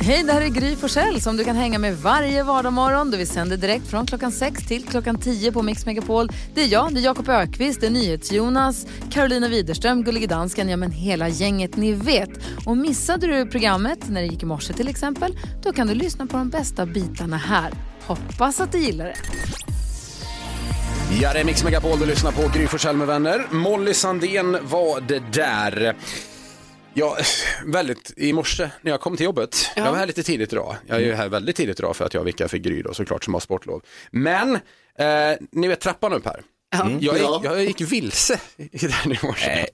Hej, det här är Gry Forssell som du kan hänga med varje vardagsmorgon. Vi sänder direkt från klockan 6 till klockan 10 på Mix Megapol. Det är jag, det är Jakob Ökvist, det är NyhetsJonas, Carolina Widerström, Gullige Dansken, ja men hela gänget ni vet. Och missade du programmet när det gick i morse till exempel, då kan du lyssna på de bästa bitarna här. Hoppas att du gillar det. Ja, det är Mix Megapol du lyssnar på. Gry Forssell med vänner. Molly Sandén var det där. Ja, väldigt i morse när jag kom till jobbet. Jag var här lite tidigt idag. Jag är ju här väldigt tidigt idag för att jag vickar för Gry då såklart som har sportlov. Men, eh, ni vet trappan upp här. Jag, gick, Ja. jag gick vilse i den i morse.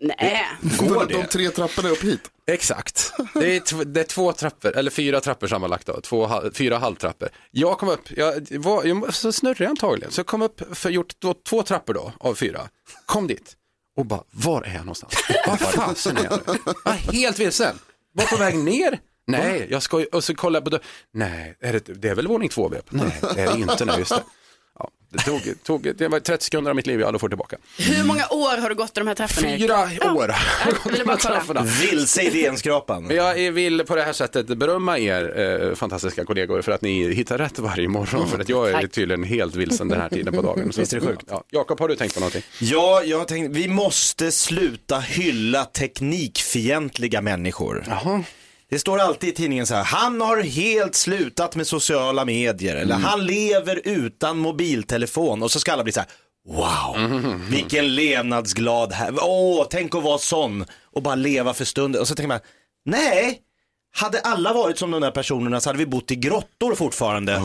Nej. Går De det? tre trapporna upp hit. Exakt. Det är, det är två trappor, eller fyra trappor sammanlagt då, två, fyra halvtrappor. Jag kom upp, jag var jag så snurrig antagligen, så jag kom upp för gjort två, två trappor då av fyra. Kom dit och bara, var är jag någonstans? Var fasen är jag nu? Jag är helt vilsen. Var på väg ner? Nej, jag ska ju, och så kollar jag på dörren. Nej, är det, det är väl våning två vi är på? Nej, det är det inte, nej just det. Ja, det, tog, tog, det var 30 sekunder av mitt liv jag aldrig får tillbaka. Hur många år har du gått i de här? Erik? Fyra Ja. år trapporna. Vilse i DN-skrapan. Jag vill på det här sättet berömma er eh, fantastiska kollegor för att ni hittar rätt varje morgon. För att jag är Tack. tydligen helt vilsen den här tiden på dagen. Så, Visst är det sjukt? Ja. Jakob, har du tänkt på någonting? Ja, jag har tänkt, vi måste sluta hylla teknikfientliga människor. Jaha. Det står alltid i tidningen så här, han har helt slutat med sociala medier eller han lever utan mobiltelefon och så ska alla bli så här, wow, vilken levnadsglad här, åh, tänk att vara sån och bara leva för stunden och så tänker man, nej, hade alla varit som de där personerna så hade vi bott i grottor fortfarande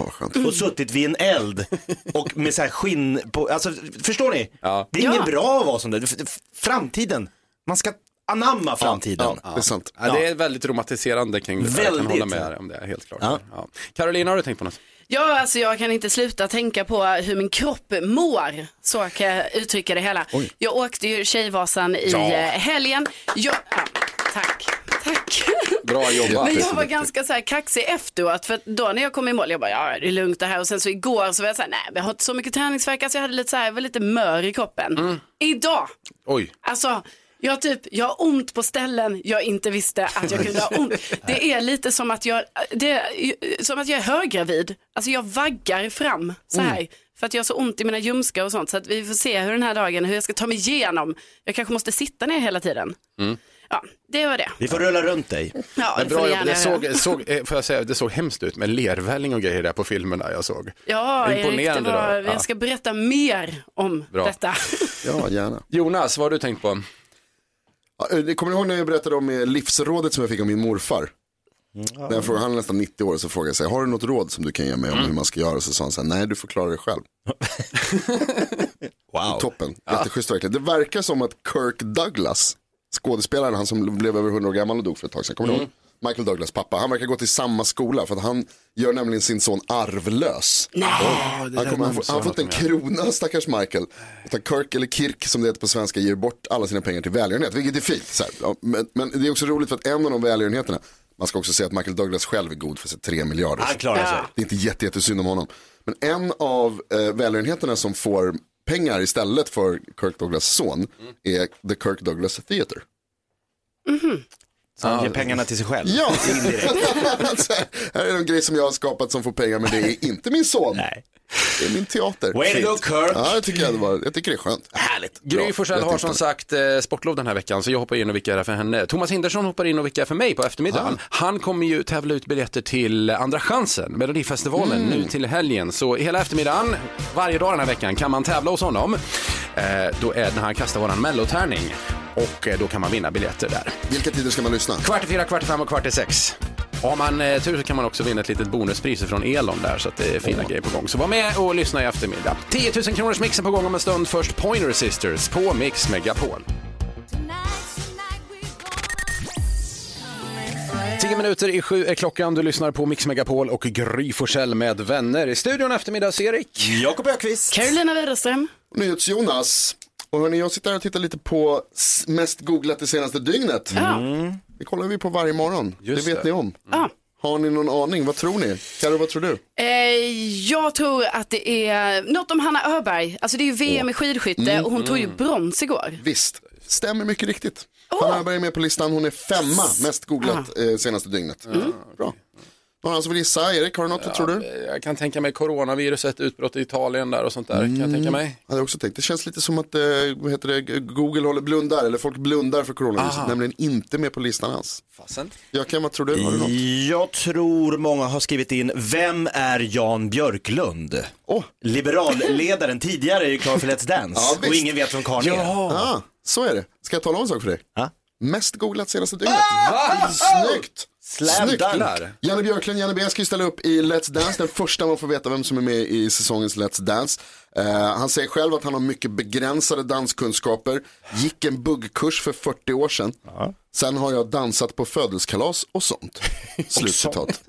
och suttit vid en eld och med så här skinn på, alltså förstår ni? Ja. Det är inget Ja. bra att vara som det, framtiden, man ska anamma framtiden. Ja, det är sant. Ja, det är väldigt romantiserande kring det. Jag kan Väldigt. hålla med om det, helt klart. Ja. Ja. Carolina, har du tänkt på något? Ja, alltså jag kan inte sluta tänka på hur min kropp mår. Så kan jag uttrycka det hela. Jag åkte ju Tjejvasan i Ja. eh, helgen. Jag, ja, tack, tack. Bra jobbat. Men jag var ganska så här kaxig efteråt för då när jag kom i mål, jag bara ja det är lugnt det här och sen så igår så var jag så här, nej men jag har inte så mycket träningsvärk, alltså jag hade lite så här, jag var lite mör i kroppen. Mm. Idag, Oj, alltså jag, typ, jag har ont på ställen jag inte visste att jag kunde ha ont. Det är lite som att jag, det är, som att jag är höggravid. Alltså jag vaggar fram så här. För att jag har så ont i mina ljumskar och sånt. Så att vi får se hur den här dagen, hur jag ska ta mig igenom. Jag kanske måste sitta ner hela tiden. Ja, det var det. Vi får rulla runt dig. Ja, men bra jobb. Det såg, såg, eh, får jag säga, det såg hemskt ut med lervälling och grejer där på filmerna jag såg. Ja, Erik, det Imponerande var, jag ska berätta mer om Bra. detta. Ja, gärna. Jonas, vad har du tänkt på? Eh, Kommer ni ihåg när jag berättade om eh, livsrådet som jag fick av min morfar? När jag frågade, han är nästan 90 år, så frågade jag har du något råd som du kan ge mig om hur man ska göra? Så sa han så här, nej du får klara dig själv. Wow. Toppen, jätteschysst verkligen. Det verkar som att Kirk Douglas, skådespelaren, han som blev över 100 år gammal och dog för ett tag sedan, kommer ni ihåg? Michael Douglas pappa, han verkar gå till samma skola för att han gör nämligen sin son arvlös. han, kommer, han, får, han fått en krona, stackars Michael. Utan Kirk, eller Kirk som det heter på svenska, ger bort alla sina pengar till välgörenhet, vilket är fint. Så här. Ja, men, men det är också roligt för att en av de välgörenheterna, man ska också säga att Michael Douglas själv är god för sig 3 miljarder. Han klarar sig. Det är inte jätte, jättesynd om honom. Men en av eh, välgörenheterna som får pengar istället för Kirk Douglas son är The Kirk Douglas Theatre. Så han ger pengarna till sig själv. Ja, alltså, här är en grej som jag har skapat som får pengar men det är inte min son. Nej. Det är min teater. Way to go Kirk. Ja, jag tycker, det var, jag tycker det är skönt. Härligt. Gry Forssell jag har som sagt eh, sportlov den här veckan så jag hoppar in och vickar för henne. Thomas Hindersson hoppar in och vickar för mig på eftermiddagen. Han kommer ju tävla ut biljetter till Andra chansen, Melodifestivalen, nu till helgen. Så hela eftermiddagen, varje dag den här veckan kan man tävla hos honom. Eh, då är det när han kastar våran mellotärning och eh, då kan man vinna biljetter där. Vilka tider ska man lyssna? Kvart i fyra, kvart i fem och kvart i sex. Har man eh, tur så kan man också vinna ett litet bonuspris från Elon där så att det är fina grejer på gång. Så var med och lyssna i eftermiddag. 10 000 kronors mixen på gång om en stund. Först Pointer Sisters på Mix Megapol. 10 minuter i sju är klockan. Du lyssnar på Mix Megapol och Gry Forssell med vänner. I studion eftermiddags-Erik. Jakob Ökvist. Carolina Widerström. NyhetsJonas. Och hörni, jag sitter här och tittar lite på mest googlat det senaste dygnet. Ja. Det kollar vi på varje morgon. Just det vet det. ni om. Ja. Har ni någon aning? Vad tror ni? Karo, vad tror du? Eh, jag tror att det är något om Hanna Öberg. Alltså det är ju VM i skidskytte och hon tog ju brons igår. Visst, stämmer mycket riktigt. Hanna Öberg är med på listan. Hon är femma mest googlat eh, senaste dygnet. Bra. Någon som vill gissa? Erik, har du något, vad tror du? Jag kan tänka mig coronaviruset, utbrott i Italien där och sånt där. Kan jag tänka mig. Jag hade också tänkt, det känns lite som att eh, vad heter det, Google håller blundar, eller folk blundar för coronaviruset, nämligen inte med på listan alls. Fasen. Jöken, vad tror du? Har du något? Jag tror många har skrivit in, vem är Jan Björklund? Åh. Liberalledaren, tidigare är ju klar för Let's Dance Ja, och ingen vet vem karln är. Ah, så är det. Ska jag tala om en sak för dig? Ja. Mest googlat senaste dygnet. Va? Snyggt! Slam Snyggt. dunk. Janne Björklund, Janne B ska ju ställa upp i Let's Dance, den första man får veta vem som är med i säsongens Let's Dance. Eh, han säger själv att han har mycket begränsade danskunskaper, gick en buggkurs för 40 år sedan. Sen har jag dansat på födelseskalas och sånt. Slutcitat.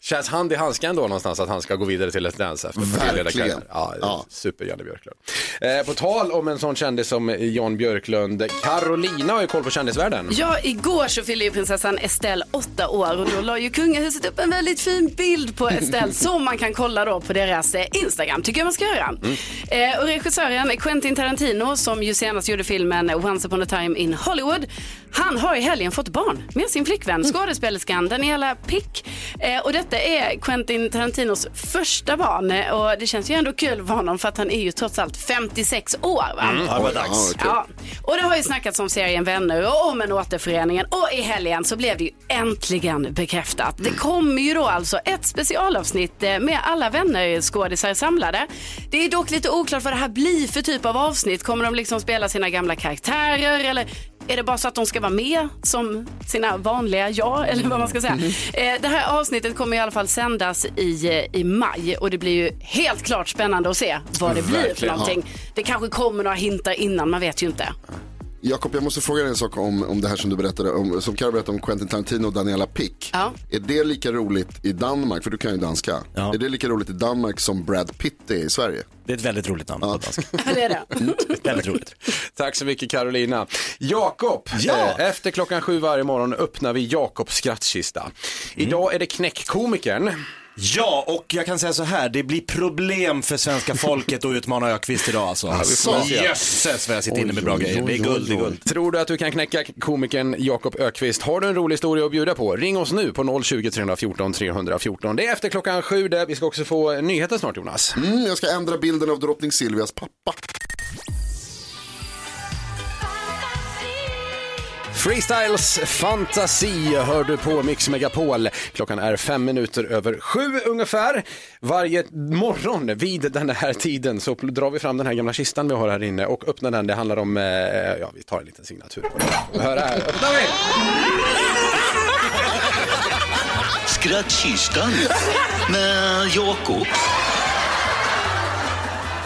Känns hand i handsken då någonstans att han ska gå vidare till Let's Dance efter Verkligen. Ja, Ja. super Janne Björklund. Eh, på tal om en sån kändis som Jan Björklund, Carolina har ju koll på kändisvärlden. Ja, igår så fyllde ju prinsessan Estelle åtta år och då la ju kungahuset upp en väldigt fin bild på Estelle som man kan kolla då på deras eh, Instagram, tycker jag man ska göra. Eh, och regissören Quentin Tarantino som ju senast gjorde filmen Once upon a time in Hollywood, han har i helgen fått barn med sin flickvän, skådespelerskan Daniela Pick. Eh, och detta är Quentin Tarantinos första barn och det känns ju ändå kul för honom för att han är ju trots allt 56 år. Va? Ja, det var dags. Ja, och det har ju snackats om serien Vänner och om en återföreningen och i helgen så blev det ju äntligen bekräftat. Det kommer ju då alltså ett specialavsnitt eh, med alla vänner skådisar samlade. Det är dock lite oklart vad det här blir för typ av avsnitt. Kommer de liksom spela sina gamla karaktärer eller är det bara så att de ska vara med som sina vanliga jag eller vad man ska säga. Eh, Det här avsnittet kommer i alla fall sändas i, eh, i maj och det blir ju helt klart spännande att se vad det blir för någonting. Det kanske kommer några hintar innan, man vet ju inte. Jakob, jag måste fråga dig en sak om, om det här som du berättade, om, som Karo berättade om Quentin Tarantino och Daniela Pick. Ja. Är det lika roligt i Danmark, för du kan ju danska, Ja. är det lika roligt i Danmark som Brad Pitt är i Sverige? Det är ett väldigt roligt namn på danska. Ja, det är det. Väldigt roligt. Tack så mycket Carolina. Jakob, Ja. eh, efter klockan sju varje morgon öppnar vi Jakobs skrattkista. Idag är det knäckkomikern. Ja, och jag kan säga så här, det blir problem för svenska folket att utmana Ökvist idag alltså. Asså? Jösses vad jag sitter inne med bra Oj, oj, grejer. Det är guld, det är guld. Tror du att du kan knäcka komikern Jakob Ökvist? Har du en rolig historia att bjuda på? Ring oss nu på 020 314 314. Det är efter klockan sju där. Vi ska också få nyheter snart Jonas. Mm, jag ska ändra bilden av drottning Silvias pappa. Freestyles fantasi hör du på Mix Megapol. Klockan är fem minuter över sju ungefär. Varje morgon vid den här tiden så drar vi fram den här gamla kistan vi har här inne och öppnar den. Det handlar om, eh, ja vi tar en liten signatur på den. Hör här, öppnar vi! Skrattkistan med Jakob.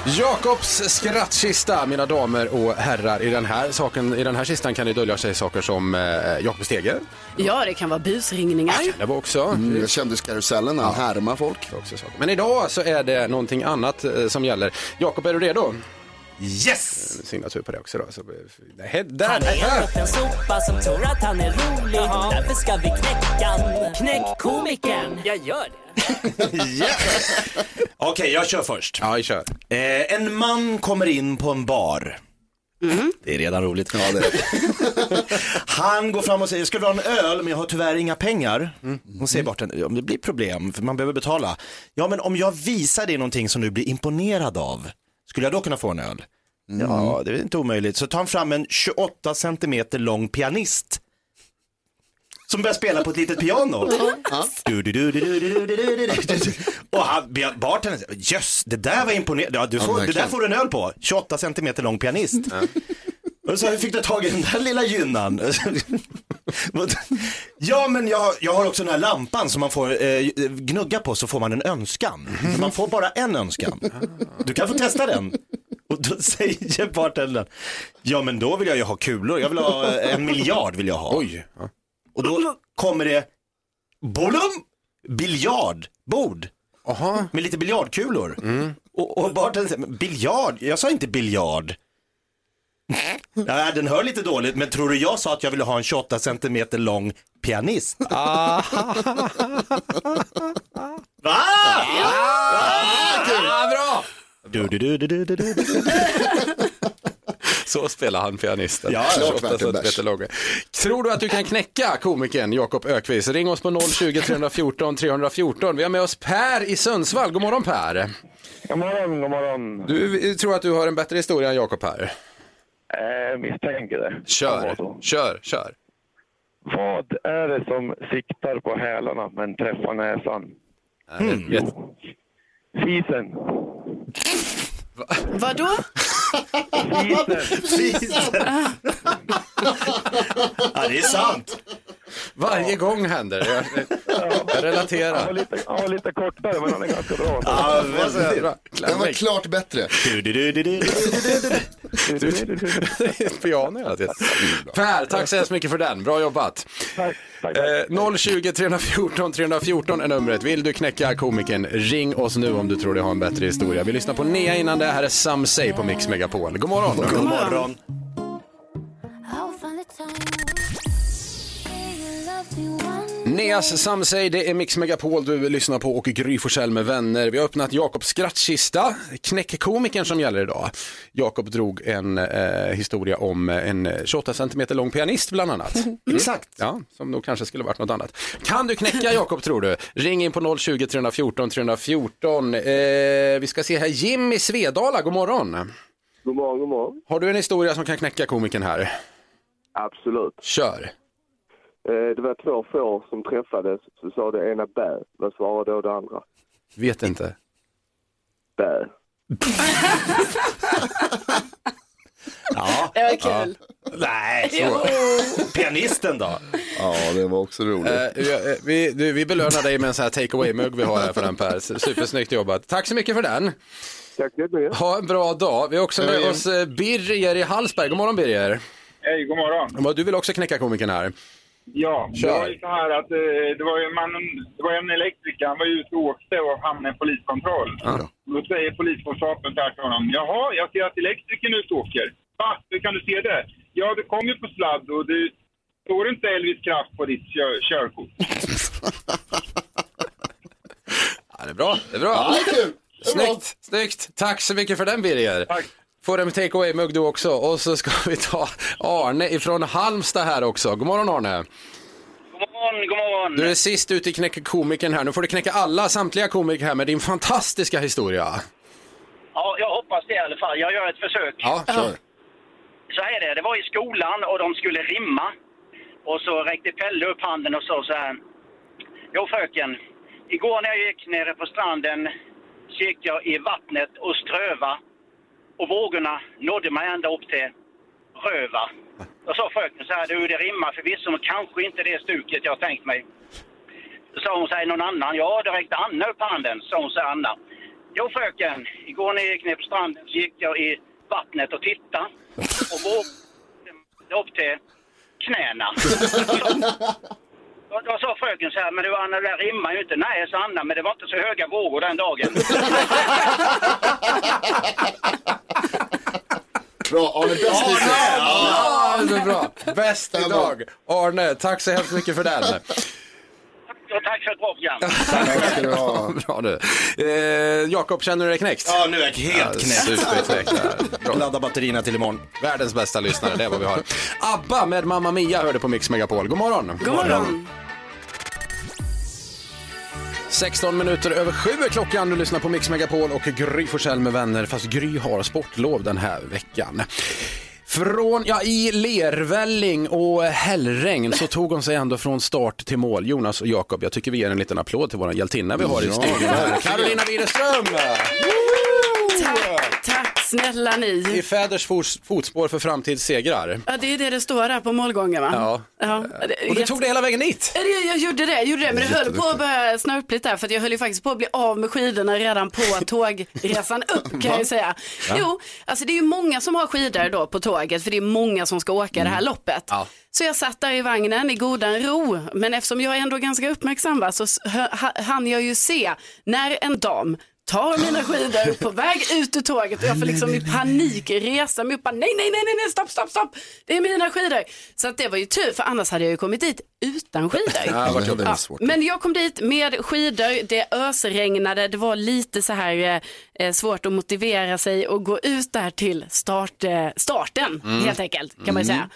Jakobs skrattkista, mina damer och herrar. I den här, saken, i den här kistan kan det dölja sig saker som eh, Jakob Stege. Ja, det kan vara busringningar. Det var också. Mm, kändiskarusellen, han härmar folk. också saker. Men idag så är det någonting annat eh, som gäller. Jakob, är du redo? Yes! Signatur på det också då. Så, det, där, Han är en liten sopa som tror att han är rolig Därför ska vi knäcka. Knäck komikern Jag gör det Okej, jag kör först. Ja, vi kör. Eh, en man kommer in på en bar. Det är redan roligt. Ja, det. Han går fram och säger, ska du ha en öl men jag har tyvärr inga pengar. Hon säger bort men det blir problem för man behöver betala. Ja men om jag visar dig någonting som du blir imponerad av, skulle jag då kunna få en öl? Mm. Ja, det är inte omöjligt. Så tar han fram en 28 cm lång pianist. Som börjar spela på ett litet piano. Och bartendern säger, yes, det där var imponerande. Ja, du det där får du en öl på. 28 cm lång pianist. Och så hur fick du tag i den där lilla gynnan? ja men jag, jag har också den här lampan som man får eh, gnugga på så får man en önskan. Men man får bara en önskan. Du kan få testa den. Och då säger bartendern, ja men då vill jag ju ha kulor, jag vill ha eh, en miljard vill jag ha. Oj. Och då kommer det, bolum, biljardbord. Aha. Med lite biljardkulor. Och, och bartendern säger, "Men biljard? Jag sa inte biljard. Ja, den hör lite dåligt, men tror du jag sa att jag ville ha en 28 centimeter lång pianist? Va? Ah, bra! Du, du, du, du, du, du, du. Så spelar han pianisten. Ja, klart 28 värt en centimeter bärs. lång. Tror du att du kan knäcka komikern Jakob Ökvist? Ring oss på 020 314 314. Vi har med oss Per i Sundsvall. God morgon Per. God morgon, god morgon. Du tror att du har en bättre historia än Jakob här. Eh, misstänker det. Kör, kör, kör. Vad är det som siktar på hälarna men träffar näsan? Mm. Jätte- Fisen. Vadå? Fisen. Ja, det är sant. Varje gång händer det. Jag, jag Han var relaterar. lite, han var lite kortare men han är ganska bra. Ja, väldigt. Bra. Den var klart bättre. Du, du. Piano hela tiden. Per, tack så hemskt mycket för den. Bra jobbat. Tack, tack, Eh, 020 314 314 är numret. Vill du knäcka komikern, ring oss nu om du tror du har en bättre historia. Vi lyssnar på Nea innan det. Här är Some Say på Mix Megapol. God morgon. God morgon. Neas Some Say, det är Mix Megapol du lyssnar på och Gry Forssell med vänner. Vi har öppnat Jakobs skrattkista, knäckkomikern som gäller idag. Jakob drog en eh, historia om en 28 cm lång pianist bland annat. Exakt. Ja, som nog kanske skulle varit något annat. Kan du knäcka Jakob tror du? Ring in på 020 314 314. Eh, vi ska se här, Jimmy Svedala, god morgon. God morgon, god morgon. Har du en historia som kan knäcka komikern här? Absolut. Kör. Eh, det var två får som träffades. Så sa det ena bä. Vad svarade då det andra? Vet inte. Bä. Ja. Det var kul. Nej, så. Pianisten då? Ja, det var också roligt. Eh, vi, vi, du, vi belönar dig med en sån här take away-mugg vi har här för den Per. Supersnyggt jobbat. Tack så mycket för den. Tack så mycket. Ha en bra dag. Vi har också med oss eh, Birger i Hallsberg. God morgon Birger. Hej, god morgon. Du vill också knäcka komikern här. Ja, Kör. det var ju så här att eh, det var ju mannen, det var en elektriker, han var ju ute och åkte och hamnade i en poliskontroll. Då säger poliskonstapeln så här till honom. Jaha, jag ser att elektrikern ute och åker. Va? Hur kan du se det? Ja, det kom ju på sladd och det står inte Elvis Kraft på ditt kö- körkort. Ja, det är bra. Det är bra. Ja, det är kul. Det är bra. Snyggt, snyggt. Tack så mycket för den Birger. Tack. Får en take away-mugg du också. Och så ska vi ta Arne ifrån Halmstad här också. God morgon Arne. God morgon, god morgon. Du är sist ut i knäcka komikern här. Nu får du knäcka alla, samtliga komiker här med din fantastiska historia. Ja, jag hoppas det i alla fall. Jag gör ett försök. Ja, Kör. Så här är det, det var i skolan och de skulle rimma. Och så räckte Pelle upp handen och sa så här. Jo fröken, igår när jag gick nere på stranden så gick jag i vattnet och ströva. Och vågorna nådde mig ända upp till röva. Då sa fröken så här, du det rimmar förvisso men kanske inte det stuket jag tänkt mig. Då sa hon så här, någon annan? Ja, det räckte Anna upp handen, sa hon så här, Anna. Jo fröken, igår när jag gick ner på stranden så gick jag i vattnet och tittade. Och vågade upp till knäna. Då, då sa fröken så här, men du Anna, det där rimmar ju inte. Nej, sa Anna, men det var inte så höga vågor den dagen. Bra, Arne bäst. Ja, det är bra. Bäst Ja, idag. Arne, tack så hemskt mycket för den. Och tack för ett bra program. Tack ska du ha. Bra du. Eh, Jakob, känner du dig knäckt? Ja, nu är jag helt knäckt. Superknäckt. där. Bra. Ladda batterierna till imorgon. Världens bästa lyssnare, det är vad vi har. ABBA med Mamma Mia hörde på Mix Megapol. God morgon. God morgon. 16 minuter över sju är klockan. Du lyssnar på Mix Megapol och Gry Forssell med vänner. Fast Gry har sportlov den här veckan. Från, ja, i lervälling och hällregn så tog hon sig ändå från start till mål. Jonas och Jakob, jag tycker vi ger en liten applåd till vår hjältinna vi har i studion. här. Carolina Widerström! Tack, snälla I ni. fäders fot- fotspår för framtidssegrar. Ja, det är det det står där på målgången va? Ja. ja det, Och du tog det hela vägen dit. Ja, det- Jag gjorde det, jag gjorde det, men det höll på att börja snöa upp lite där för att jag höll ju faktiskt på att bli av med skidorna redan på tågresan upp kan jag ju säga. Jo, alltså det är ju många som har skidor då på tåget för det är många som ska åka det här loppet. Ja. Så jag satt där i vagnen i godan ro, men eftersom jag är ändå ganska uppmärksam va, så hann jag ju se när en dam tar mina skidor på väg ut ur tåget och jag får liksom i panik resa mig upp. Nej, nej, nej, nej, nej, stopp, stopp, stopp. Det är mina skidor. Så att det var ju tur för annars hade jag ju kommit dit utan skidor. Ja, svårt. Men jag kom dit med skidor, det ösregnade, det var lite så här eh, svårt att motivera sig och gå ut där till start, eh, starten helt enkelt kan man ju säga.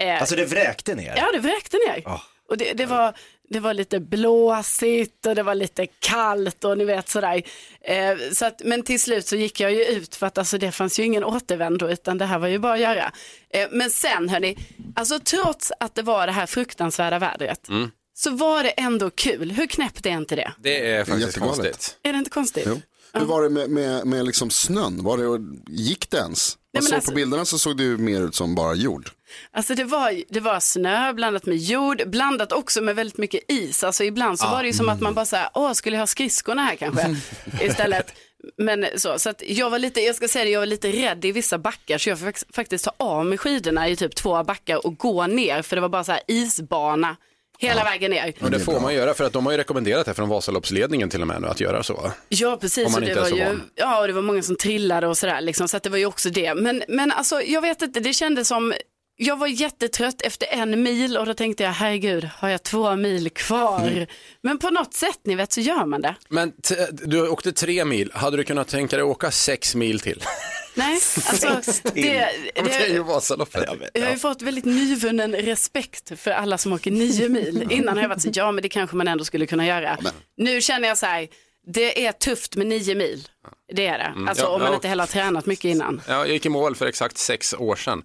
Eh, Alltså det vräkte ner. Ja, det vräkte ner. Och det, det, var, det var lite blåsigt och det var lite kallt och ni vet sådär. Eh, så att, men till slut så gick jag ju ut för att alltså, det fanns ju ingen återvändo utan det här var ju bara att göra. Eh, men sen hörni, alltså trots att det var det här fruktansvärda vädret så var det ändå kul. Hur knäppt är inte det? Det är faktiskt jättegalet. konstigt. Är det inte konstigt? Jo. Hur var det med, med, med liksom snön? Var det, gick det ens? Nej, såg alltså- på bilderna så såg det ju mer ut som bara jord. Alltså det var, det var snö blandat med jord, blandat också med väldigt mycket is. Alltså ibland så var det ju som att man bara säger, åh skulle jag ha skridskorna här kanske istället. Men så, så att jag var lite, jag ska säga det, jag var lite rädd i vissa backar så jag fick faktiskt ta av mig skidorna i typ två backar och gå ner för det var bara så här isbana hela vägen ner. Och det får man göra för att de har ju rekommenderat det från Vasaloppsledningen till och med nu att göra så. Ja, precis. Om man och det var så ju, ja, och det var många som trillade och sådär, liksom, så att det var ju också det. Men, men alltså, jag vet inte, det kändes som, jag var jättetrött efter en mil och då tänkte jag, herregud, har jag två mil kvar? Mm. Men på något sätt, ni vet, så gör man det. Men t- du åkte tre mil, hade du kunnat tänka dig åka sex mil till? Nej, alltså, det, Men det är ju det, Vasaloppet. jag har ju fått väldigt nyvunnen respekt för alla som åker nio mil. Innan har jag varit så, ja men det kanske man ändå skulle kunna göra. Nu känner jag så här, det är tufft med nio mil. Det är det. Alltså Ja, om man ja. inte heller har tränat mycket innan. Ja, jag gick i mål för exakt sex år sedan.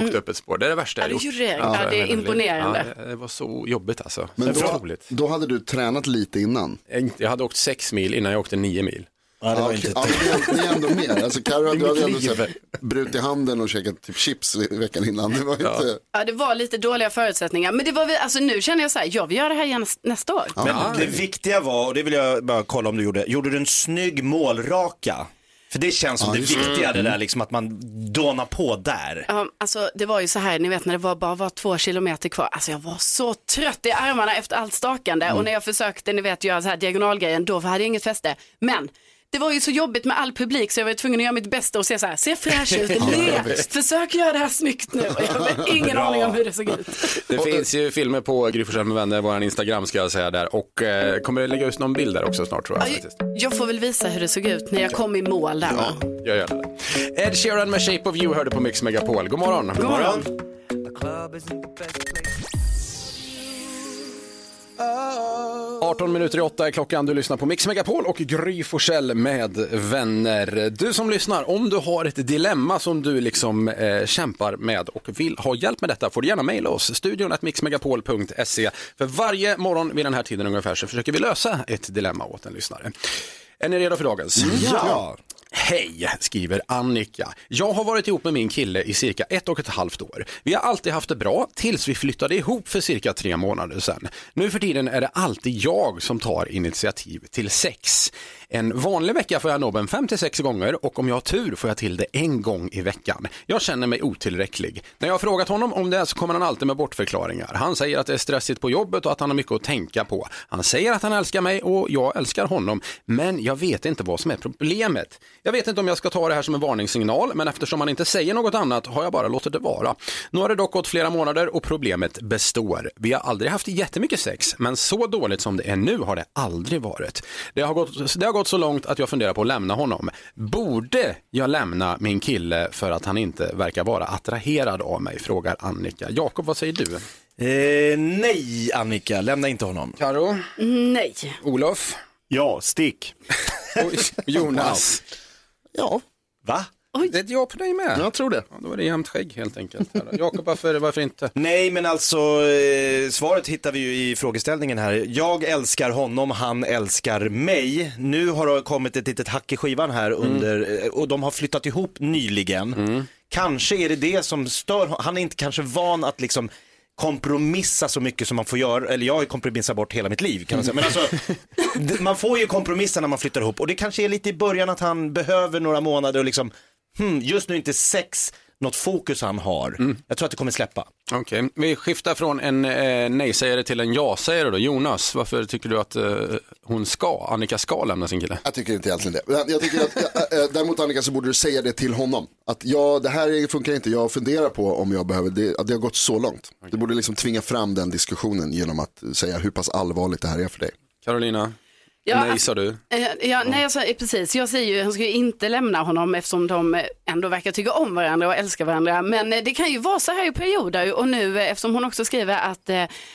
Jag åkte upp ett spår, det är det värsta jag. Ja, gjort. du gjorde det. Ja, det är imponerande. Ja, det var så jobbigt alltså. Men det var då, då hade du tränat lite innan. Jag- Jag hade åkt sex mil innan jag åkte nio mil. Ja, det var inte ja, men det är- det är ändå mer. Alltså, Carro, du hade ändå liv. så här, brutit handen och käkat typ chips i veckan innan. Det var inte... Ja, det var lite dåliga förutsättningar. Men det var, vi- alltså nu känner jag så här, jag vill göra det här igen näs- nästa år. Men det viktiga var, och det vill jag bara kolla om du gjorde, gjorde du en snygg målraka? För det känns som Ja, det viktiga, det där liksom att man dånar på där. Ja, alltså det var ju så här, ni vet när det var bara var två kilometer kvar. Alltså jag var så trött i armarna efter allt stakande och när jag försökte, ni vet, göra så här diagonalgrejen, då hade jag inget fäste. Men det var ju så jobbigt med all publik så jag var tvungen att göra mitt bästa och se så här, se fräsch ut, le, försök göra det här snyggt nu. Jag har ingen aning om hur det såg ut. Det finns ju filmer på Gry med vänner, vår Instagram ska jag säga där. Och eh, kommer det lägga ut någon bild där också snart tror jag Ja, faktiskt. Jag får väl visa hur det såg ut när jag kom i mål där. Jag gör det. Ed Sheeran med Shape of You hörde på Mix Megapol. God morgon. God morgon. 18 minuter i åtta är klockan. Du lyssnar på Mix Megapol och Gry Forssell med vänner. Du som lyssnar, om du har ett dilemma som du liksom eh, kämpar med och vill ha hjälp med detta får du gärna mejla oss. Studion mixmegapol.se. För varje morgon vid den här tiden ungefär så försöker vi lösa ett dilemma åt en lyssnare. Är ni redo för dagens? Ja. Hej, skriver Annika. Jag har varit ihop med min kille i cirka ett och ett halvt år. Vi har alltid haft det bra tills vi flyttade ihop för cirka tre månader sedan. Nu för tiden är det alltid jag som tar initiativ till sex. En vanlig vecka får jag nobben 5-6 gånger och om jag har tur får jag till det en gång i veckan. Jag känner mig otillräcklig. När jag har frågat honom om det så kommer han alltid med bortförklaringar. Han säger att det är stressigt på jobbet och att han har mycket att tänka på. Han säger att han älskar mig och jag älskar honom. Men jag vet inte vad som är problemet. Jag vet inte om jag ska ta det här som en varningssignal, men eftersom han inte säger något annat har jag bara låtit det vara. Nu har det dock gått flera månader och problemet består. Vi har aldrig haft jättemycket sex, men så dåligt som det är nu har det aldrig varit. Det har gått, det har gått så långt att jag funderar på att lämna honom. Borde jag lämna min kille för att han inte verkar vara attraherad av mig? Frågar Annika. Jakob, vad säger du? Eh, nej, Annika, lämna inte honom. Karo, Nej. Olof, Ja, stick. Oj, Jonas. Ja, Va? Det är ett ja på dig med. jag tror det. Ja, då är det jämnt skägg helt enkelt. Jakob, varför, varför inte? Nej, men alltså eh, svaret hittar vi ju i frågeställningen här. Jag älskar honom, han älskar mig. Nu har det kommit ett litet hack i skivan här under, eh, och de har flyttat ihop nyligen. Kanske är det det som stör hon- Han är inte kanske van att liksom kompromissa så mycket som man får göra, eller jag har ju kompromissat bort hela mitt liv kan man säga. Men alltså, d- man får ju kompromissa när man flyttar ihop och det kanske är lite i början att han behöver några månader och liksom, hmm, just nu inte sex något fokus han har. Jag tror att det kommer släppa. Okej, vi skiftar från en eh, nej-sägare till en ja-sägare då. Jonas, varför tycker du att, eh, hon ska, Annika ska lämna sin kille? Jag tycker inte egentligen det. Jag tycker att, äh, äh, däremot Annika så borde du säga det till honom. Att ja, det här funkar inte, jag funderar på om jag behöver, det, att det har gått så långt. Du borde liksom tvinga fram den diskussionen genom att säga hur pass allvarligt det här är för dig. Carolina, Ja, nej sa du? Eh, Ja, nej, alltså, eh, precis. Jag säger ju, hon ska ju inte lämna honom eftersom de eh, ändå verkar tycka om varandra och älskar varandra. Men det kan ju vara så här i perioder och nu eftersom hon också skriver att,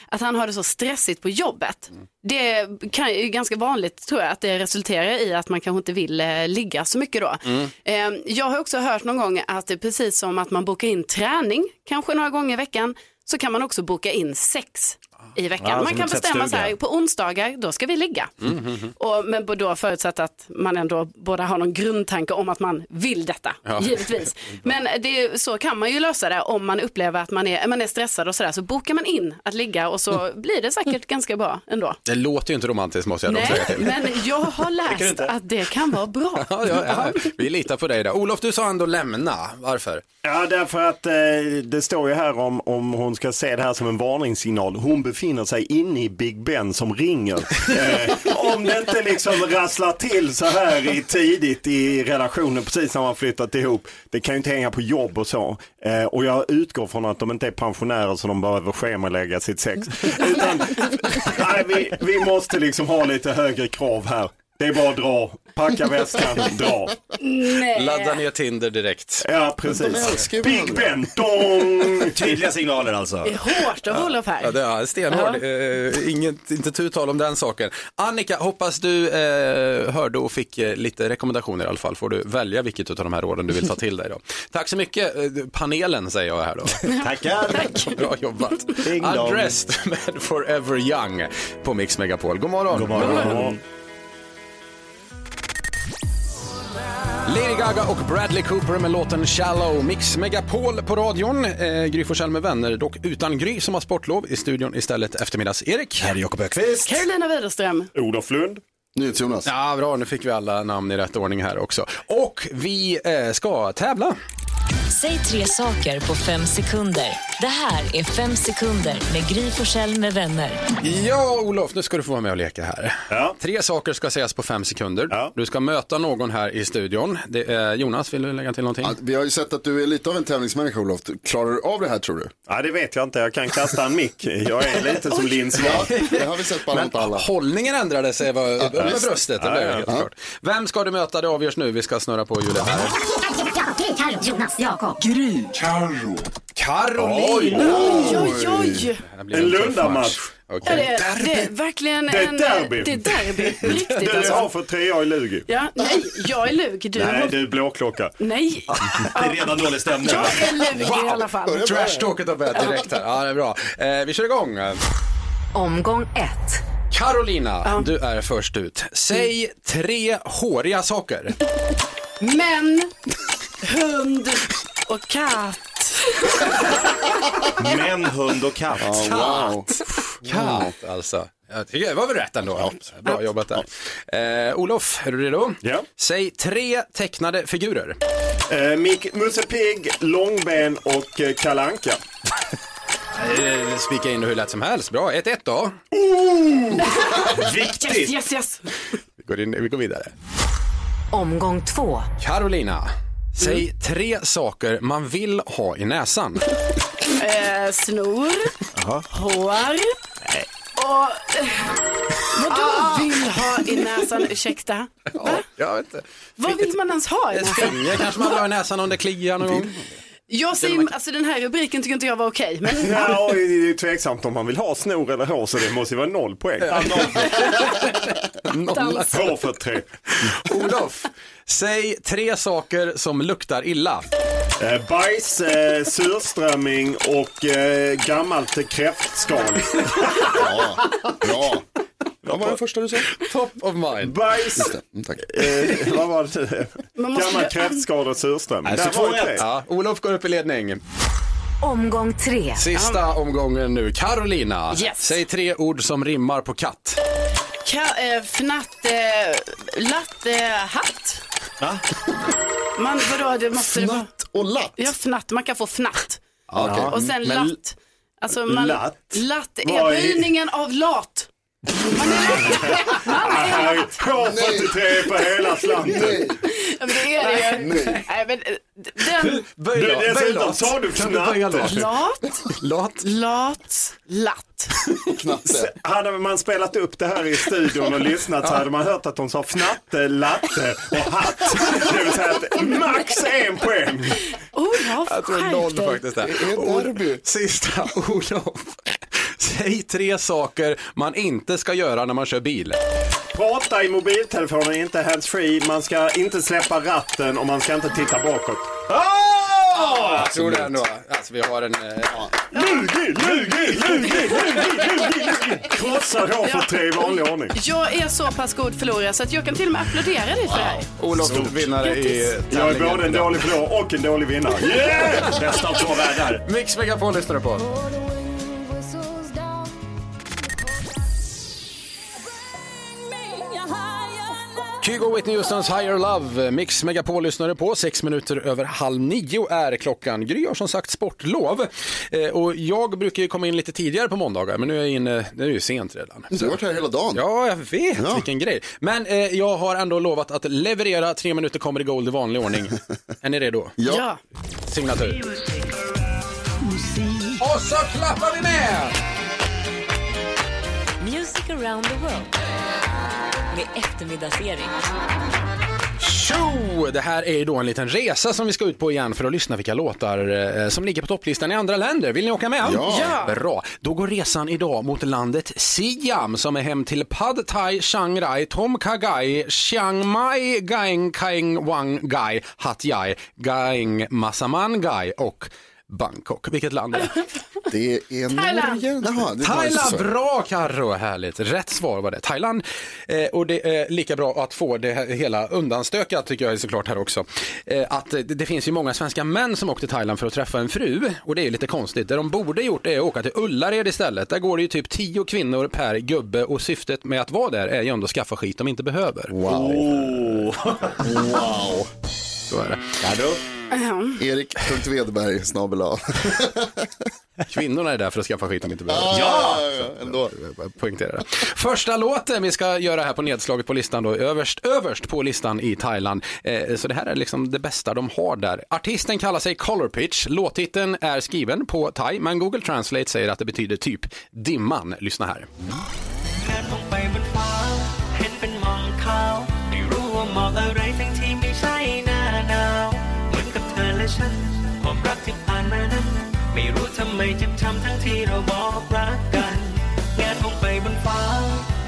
att han har det så stressigt på jobbet. Det kan ju ganska vanligt tror jag att det resulterar i att man kanske inte vill ligga så mycket då. Eh, jag har också hört någon gång att det är precis som att man bokar in träning, kanske några gånger i veckan, så kan man också boka in sex i veckan. Ja, man kan bestämma så här, på onsdagar, då ska vi ligga. Och, men då förutsatt att man ändå båda har någon grundtanke om att man vill detta, givetvis. Men det, så kan man ju lösa det om man upplever att man är, man är stressad och sådär. Så bokar man in att ligga och så blir det säkert ganska bra ändå. Det låter ju inte romantiskt måste jag Nej, säga till. men jag har läst att det kan vara bra. Ja, ja, ja. Vi litar på dig där. Olof, du sa ändå lämna. Varför? Ja, därför att eh, det står ju här om, om hon ska se det här som en varningssignal. Hon befinner befinner sig inne i Big Ben som ringer. Eh, om det inte liksom rasslar till så här i, tidigt i relationen, precis när man flyttat ihop. Det kan ju inte hänga på jobb och så. Eh, och jag utgår från att de inte är pensionärer så de behöver schemalägga sitt sex. Utan, nej, vi, vi måste liksom ha lite högre krav här. Det är bara att dra, packa väskan, dra. Ladda ner Tinder direkt. Ja, precis. Big. Ben, dong! Tydliga signaler alltså. Det är hårt av Olof här. Ja, det är stenhård. Eh, inget, inte tu tal om den saken. Annika, hoppas du eh, hörde och fick eh, lite rekommendationer i alla fall. Får du välja vilket av de här råden du vill ta till dig då. Tack så mycket, eh, panelen säger jag här då. Tackar. Bra jobbat. Undressed med Forever Young på Mix Megapol. God morgon. God morgon. Lady Gaga och Bradley Cooper med låten Shallow. Mix Megapol på radion. Eh, Gry Forssell med vänner, dock utan Gry som har sportlov. I studion istället eftermiddags-Erik. Här är Jakob Ökvist. Carolina Widerström. Olof Lund. NyhetsJonas. Ja, bra. Nu fick vi alla namn i rätt ordning här också. Och vi eh, ska tävla. Säg tre saker på fem sekunder. Det här är Fem sekunder med Gry Forssell med vänner. Ja, Olof, nu ska du få vara med och leka här. Ja. Tre saker ska sägas på fem sekunder. Ja. Du ska möta någon här i studion. Det är Jonas, vill du lägga till någonting? Ja, vi har ju sett att du är lite av en tävlingsmänniska Olof. Klarar du av det här tror du? Ja, det vet jag inte. Jag kan kasta en mick. Jag är lite som Linn. Det har vi sett på alla mot alla. Hållningen ändrade sig var, med bröstet. Klart. Vem ska du möta? Det avgörs nu. Vi ska snurra på hjulet här. Jonas, Jakob. Carolina! Oj, oj, oj. Det blir En tuff Lundamatch. Ja, Okej. det, är, det är verkligen Det är en... derby. Det är derby. på Riktigt Du alltså. har för tre, jag är Lugi. Ja, nej, jag är lug. Du Nej, du är blåklocka. Nej, Det är redan dålig stämning. jag är lug i alla fall. Trash-talket har börjat direkt här. Ja, det är bra. Eh, vi kör igång. Omgång ett. Carolina, du är först ut. Säg tre håriga saker. Män, hund och katt. Män, hund och katt. Wow. Katt alltså. Jag tycker det var väl rätt ändå. Bra jobbat där. Eh, Olof, är du redo? Ja. Säg tre tecknade figurer. Eh, Mick, Musse Pigg, Långben och eh, Kalle Anka. Eh, spika in det hur lätt som helst. Bra, 1-1 då. Yes, Viktigt. yes, yes. Vi går, in, vi går vidare. Omgång två. Carolina, säg tre saker man vill ha i näsan. Eh, snor, hår och... Eh, vadå vill ha i näsan? Ursäkta? Va? Jag vet inte. Vad vill man ens ha i Ett näsan? finger kanske man vill ha i näsan om det kliar någon gång. Jag säger, alltså den här rubriken tycker inte jag var okej. Men Ja, och det är tveksamt om man vill ha snor eller hår så det måste ju vara noll poäng. Nolla. Två för tre. Olof, säg tre saker som luktar illa. Eh, bajs, eh, surströmming och eh, gammalt kräftskal. Ja, bra. Vad var det första du sa? Top of mind. Bajs. Mm, tack. eh, vad var det? Man måste- Gammalt kräftskal och surströmming. Alltså, Där var det tre. Ja, Olof går upp i ledning. Omgång tre. Sista omgången nu. Carolina, Yes. säg tre ord som rimmar på katt. Ka- eh, fnatt, eh, latte, hatt. Man, vadå, det måste det vara. Fnatt och latt. Ja, fnatt. Man kan få fnatt. Okej. Och sen Men- latt. Alltså man, Latt? latt är- böjningen av lat. H43 på hela slanten. Ja, men det är det ju. Nej, men eh, den... Du, dessutom sa du Kan du böja knatte. lat? Lat, Lat? lat, latt. Hade man spelat upp det här i studion och lyssnat så hade man hört att de sa fnatte, latte och hatt. Det vill säga att max en poäng. Olof, Jag tror skärp noll dig. faktiskt där. Och Sista, Olof. Säg tre saker man inte ska göra när man kör bil. Prata i mobiltelefonen, inte handsfree. Man ska inte släppa ratten och man ska inte titta bakåt. Jag tror det ändå. Alltså vi har en... Eh, Lugi, lugi, lugi, lugi, lugi. Krossar H43 i vanlig ordning. Jag är så pass god förlorare så att jag kan till och med applådera dig för det här. Olof vinnare i Jag är både en dålig förlorare och en dålig vinnare. Yeah! Bästa av två världar. Mix Megapol lyssnar du på. Kygo Whitney Houstons Higher Love, Mix Megapol lyssnare på. Sex minuter över halv nio är klockan. Gry har som sagt sportlov. Eh, och jag brukar ju komma in lite tidigare på måndagar, men nu är jag inne, det är ju sent redan. Du har varit här hela dagen. Ja, jag vet. Vilken grej. Men eh, jag har ändå lovat att leverera tre minuter comedy gold i vanlig ordning. är ni redo? Ja. Signatur. Och så klappar vi med! Music around the world med eftermiddagsserie. Tjo! Det här är ju då en liten resa som vi ska ut på igen för att lyssna vilka låtar eh, som ligger på topplistan i andra länder. Vill ni åka med? Ja. Ja. Bra. Då går resan idag mot landet Siam som är hem till Pad Thai, Chiang Rai, Tom Kha Gai, Chiang Mai, Gaeng Kaeng Wang Gai, Hat Yai, Gaeng Masaman Gai och Bangkok. Vilket land är det? Det är Thailand. Jaha, det Thailand, bra Carro, härligt. Rätt svar var det. Thailand. Eh, och det är lika bra att få det hela undanstökat tycker jag såklart här också. Eh, att det, det finns ju många svenska män som åkte till Thailand för att träffa en fru och det är lite konstigt. Det de borde gjort är att åka till Ullared istället. Där går det ju typ tio kvinnor per gubbe och syftet med att vara där är ju ändå att skaffa skit de inte behöver. Wow. wow. Så är det. Erik.Wedberg snabel. Kvinnorna är där för att skaffa skit de inte behöver. Ja, ändå. poängtera det. Första låten vi ska göra här på nedslaget på listan då, överst, överst på listan i Thailand. Eh, så det här är liksom det bästa de har där. Artisten kallar sig Color Pitch. Låttiteln är skriven på thai, men Google Translate säger att det betyder typ dimman. Lyssna här. ม ฉันความรักที่ผ่านมานั้น ไม่รู้ทำไมเจ็บช้ำทั้งที่เราบอกรักกันงานมองไปบนฟ้า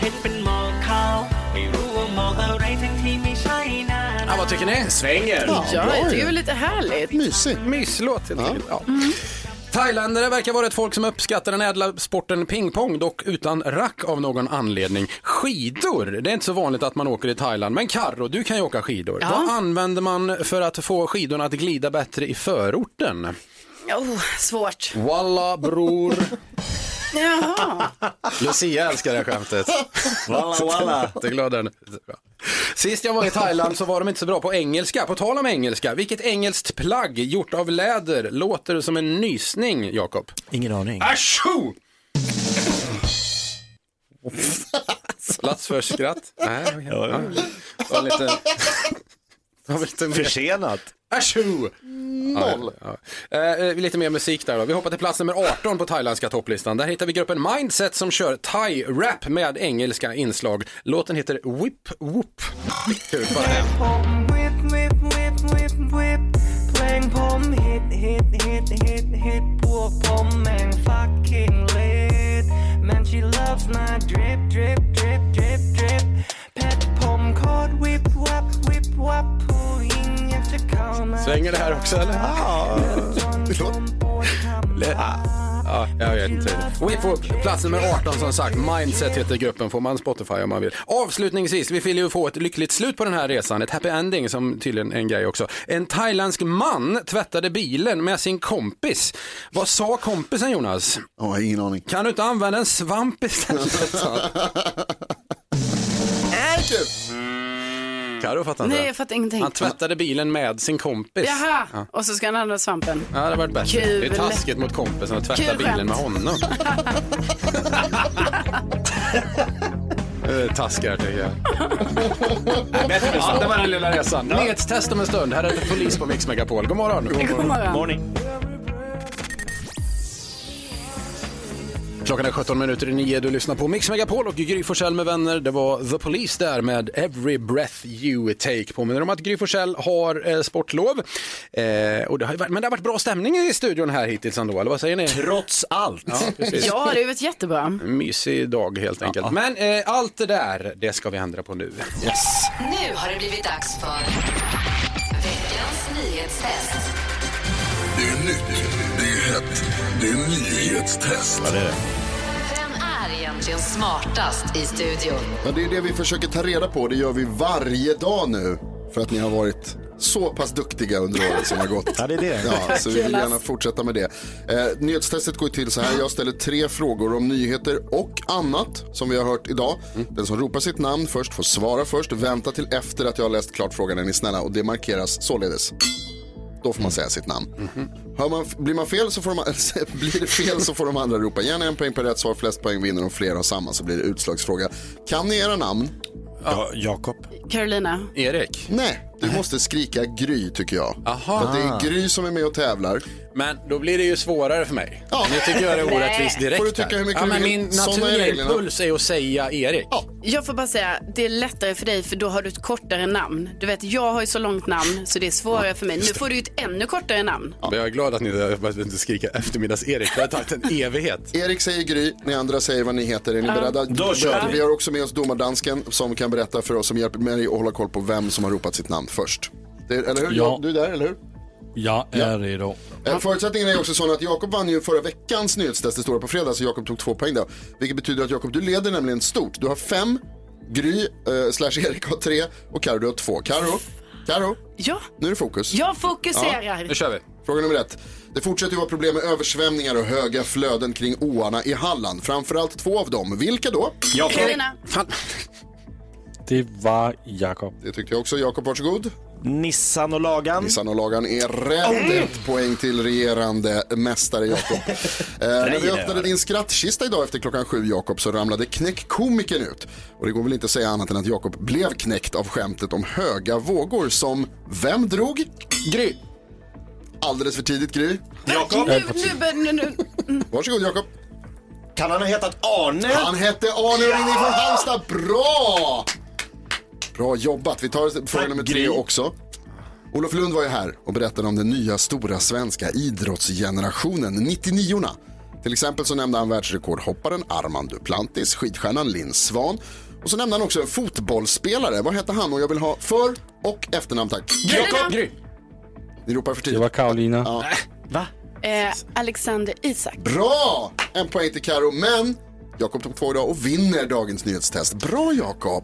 เห็นเป็นหมอกขาวไม่รู้ว่าหมอกอะไรทั้งที่ไม่ใช่หน้าหนาว Ja, vad tycker ni? Svänger. Ja, jag tycker det var lite härligt. Mysig. Myslåt helt enkelt. Ja. Thailändare verkar vara ett folk som uppskattar den ädla sporten pingpong, dock utan rack av någon anledning. Skidor, det är inte så vanligt att man åker i Thailand, men Karro, du kan ju åka skidor. Ja. Vad använder man för att få skidorna att glida bättre i förorten? Oh, svårt. Walla bror. Jaha. Lucia älskar det här skämtet. Walla, walla. Jätteglad den. Sist jag var i Thailand så var de inte så bra på engelska. På tal om engelska, vilket engelskt plagg gjort av läder låter som en nysning, Jakob? Ingen aning. Arsho! Plats för skratt? Nej, ja. Det var lite... Var lite. Försenat. Ashu! Mm. Noll. Ja, ja. Eh, lite mer musik där då. Vi hoppar till plats nummer 18 på thailändska topplistan. Där hittar vi gruppen Mindset som kör thai-rap med engelska inslag. Låten heter Whip Whoop. Kul bara det. Men she loves my drip, drip, drip Svänger det här också eller? Ja, jag vet inte. Whip Whoop, plats nummer 18 som sagt. Mindset heter gruppen, får man Spotify om man vill. Avslutningsvis, vi vill ju få ett lyckligt slut på den här resan. Ett happy ending som tydligen är en grej också. En thailändsk man tvättade bilen med sin kompis. Vad sa kompisen Jonas? Ja, ingen aning. Kan du inte använda en svamp istället? Karo fattar inte. Nej, jag fattar ingenting. Han tvättade bilen med sin kompis. Jaha, Ja. och så ska han använda svampen. Ja, det hade varit bättre. Kul. Det är taskigt mot kompisen att tvätta Kul bilen skämt. med honom. Eh, Taskar tycker jag. Ja, det var den lilla resan. Nyhetstest om en stund. Här är det polis på Mix Megapol. God morgon. God morgon. Morning. Klockan är 17 minuter i nio. Du lyssnar på Mix Megapol och Gry Forssell med vänner. Det var The Police där med Every Breath You Take. Påminner om att Gry Forssell har eh, sportlov. Eh, och det har, men det har varit bra stämning i studion här hittills ändå, eller vad säger ni? Trots allt. Ja, precis. Ja, det har varit jättebra. Mysig dag helt enkelt. Men eh, allt det där, det ska vi ändra på nu. Yes. Nu har det blivit dags för veckans nyhetstest. Det är nytt, det är nyhetstest. Ja, det är det. Vem är egentligen smartast i studion? Ja, det är det vi försöker ta reda på. Det gör vi varje dag nu. För att ni har varit så pass duktiga under året som har gått. Ja, det är det. Ja, så vi vill gärna fortsätta med det. Eh, nyhetstestet går till så här. Jag ställer tre frågor om nyheter och annat som vi har hört idag. Den som ropar sitt namn först får svara först. Vänta till efter att jag har läst klart frågan är ni snälla. Och det markeras således. Då får man säga sitt namn. Hör man, blir, man fel så får de, blir det fel så får de andra ropa. Gärna en poäng per rätt svar. Flest poäng vinner. Om flera har samma så blir det utslagsfråga. Kan ni era namn? Ja, Jakob. Carolina. Erik? Nej, du måste skrika Gry tycker jag. Aha. För att det är Gry som är med och tävlar. Men då blir det ju svårare för mig. Ja. Nu tycker jag det är orättvist direkt Får du tycka hur mycket ja, du men vill. Min Såna är naturliga reglerna. impuls är att säga Erik. Jag får bara säga, det är lättare för dig för då har du ett kortare namn. Du vet, jag har ju så långt namn så det är svårare för mig. Nu får du ju ett ännu kortare namn. Men jag är glad att ni inte skrika eftermiddags-Erik. Det har tagit en evighet. Erik säger Gry, ni andra säger vad ni heter. Är ni Ja. beredda? Då kör vi. Vi har också med oss domardansken som kan berätta för oss, som hjälper mig att hålla koll på vem som har ropat sitt namn först. Det, eller hur? Ja. Du är där, eller hur? Jag är redo. Eh, Förutsättningen är också sån att Jakob vann ju förra veckans nyhetstest, det står på fredag, så Jakob tog två poäng då. Vilket betyder att Jakob, du leder nämligen stort. Du har fem, Gry eh, slash Erik har tre och Karo du har två. Karo, Karo, Ja, nu är det fokus. jag fokuserar. Nu kör vi. Fråga nummer ett. Det fortsätter ju vara problem med översvämningar och höga flöden kring åarna i Halland. Framförallt två av dem. Vilka då? Jakob. Carolina. Fan. Det var Jakob. Det tyckte jag också. Jakob, varsågod. Nissan och Lagan. Nissan och Lagan är rätt. Ett poäng till regerande mästare Jakob. eh, när vi öppnade din skrattkista idag efter klockan sju Jakob så ramlade knäckkomikern ut. Och det går väl inte att säga annat än att Jakob blev knäckt av skämtet om höga vågor som vem drog? Gry. Alldeles för tidigt Gry. Jakob. Nu, nu, nu, nu. Varsågod Jakob. Kan han ha hetat Arne? Han hette Arne och ringde från Halmstad. Bra! Bra jobbat. Vi tar fråga nummer tre också. Olof Lund var ju här och berättade om den nya stora svenska idrottsgenerationen, 99orna. Till exempel så nämnde han världsrekordhopparen Armand Duplantis, skidstjärnan Linn Svan och så nämnde han också en fotbollsspelare. Vad hette han? Och jag vill ha för och efternamn tack. Jakob. Gry. Ni ropar för Det tidigt. var Karolina. Ja. Va? Eh, Alexander Isak. Bra! En poäng till Karo, men Jakob tog två idag och vinner dagens nyhetstest. Bra Jakob!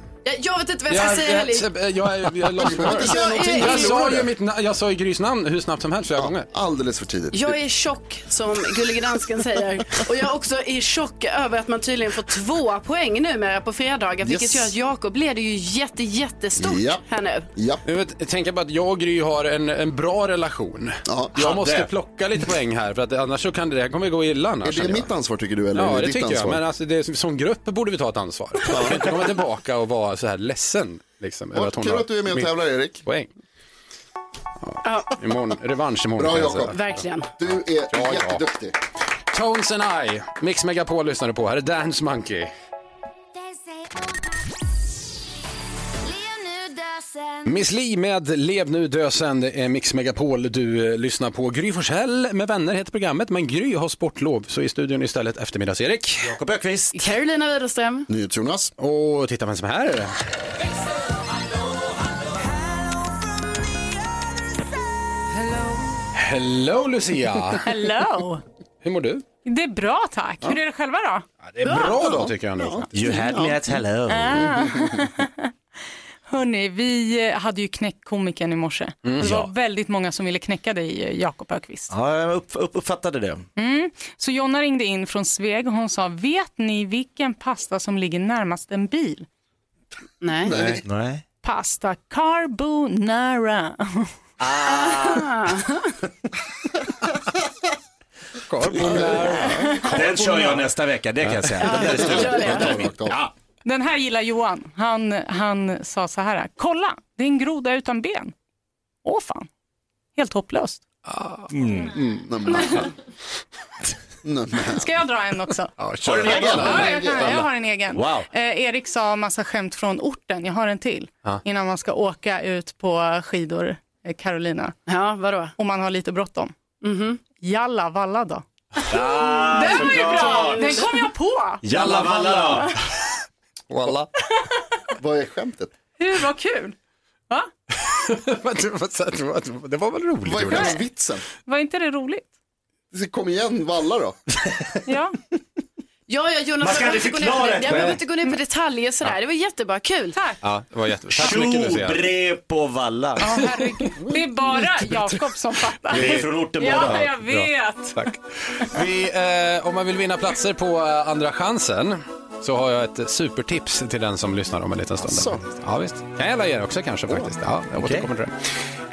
Jag, jag vet inte vad jag ska säga heller. jag, jag, jag, jag, någonting. jag, sa Jag ju mitt, na- jag sa ju Grys namn hur snabbt som helst flera gånger. Alldeles för tidigt. Jag är tjock som Gullige Dansken säger. Och jag är också i chock över att man tydligen får två poäng numera på fredagar. Vilket Yes. gör att Jakob leder ju jätte, jättestort Ja. här nu. Ja. Jag vet, tänker bara att jag och Gry har en, en bra relation. jag måste det. plocka lite poäng här för att annars så kan det, det här kommer gå illa annars. Är det känner jag. mitt ansvar tycker du eller är Ja, det det ditt tycker jag. ansvar? Men alltså, det, är- som grupp borde vi ta ett ansvar. Jag kan inte komma tillbaka och vara så här ledsen. Liksom, över Ja, att hon kul har att du är med och tävlar Erik. Poäng. Ja. Imorgon, revansch imorgon Bra kan jag Jakob. Verkligen. Du är jätteduktig. Tones and I, Mix Megapol lyssnar du på. Här är Dance Monkey. Miss Li med Lev nu dösen, det är Mix Megapol. Du eh, lyssnar på Gry Forssell med vänner heter programmet, men Gry har sportlov så i studion istället eftermiddags-Erik. Jakob Ökvist. Carolina Widerström. NyhetsJonas. Och titta vem som är här. Hello Lucia! Hello! Hur mår du? Det är bra tack. Hur är det själva då? Det är bra då tycker jag nog. You had me at hello. Hörni, vi hade ju knäckt komikern i morse. Mm. Det var Ja. väldigt många som ville knäcka dig, Jakob Ökvist. Ja, jag upp, upp, uppfattade det. Mm. Så Jonna ringde in från Sveg och hon sa, vet ni vilken pasta som ligger närmast en bil? Nej. Nej. Nej. Pasta carbonara. Ah. Carbonara. Den kör jag nästa vecka, det kan jag säga. Gör det. Ja. Den här gillar Johan. Han, han sa så här, kolla, det är en groda utan ben. Åh fan, helt hopplöst. Mm, nej, men. Nej, men. Ska jag dra en också? Ja, Har du en egen? Ja, jag, kan, jag har en egen. Wow. Eh, Erik sa massa skämt från orten, jag har en till. Ja. Innan man ska åka ut på skidor, eh, Carolina. Ja, vadå? Och man har lite bråttom. Mhm. Jalla valla då. Ah, Den var ju bra, den kom jag på. Jalla valla då. Walla. Vad är skämtet? Hur var kul? Va? Det var väl roligt Vad är själva vitsen? Var inte det roligt? Kom igen, valla då. Ja. Ja, ja, Jonas, Man ska jag aldrig behöver inte gå ner på förklara det. Jag behöver inte gå ner på detaljer sådär. Det var jättebra, kul. Tack. Ja, det var jättebra. Tack så mycket Lucia. På valla. Ja, herregud. Det är bara Jakob som fattar. Vi är från orten Ja, båda. jag vet. Tack. Vi, eh, om man vill vinna platser på eh, Andra chansen så har jag ett supertips till den som lyssnar om en liten stund. Asså? Ja, visst. Kan jag ge er också kanske faktiskt. Ja, jag återkommer till det.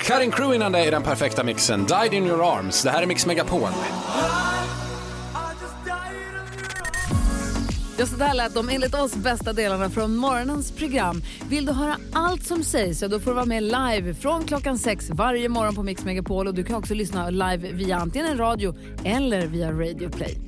Cutting Crew innan det är den perfekta mixen. Died in your arms. Det här är Mix Megapol. Ja, så där lät de enligt oss bästa delarna från morgonens program. Vill du höra allt som sägs så då får du vara med live från klockan sex varje morgon på Mix Megapol. Och du kan också lyssna live via antingen en radio eller via Radio Play.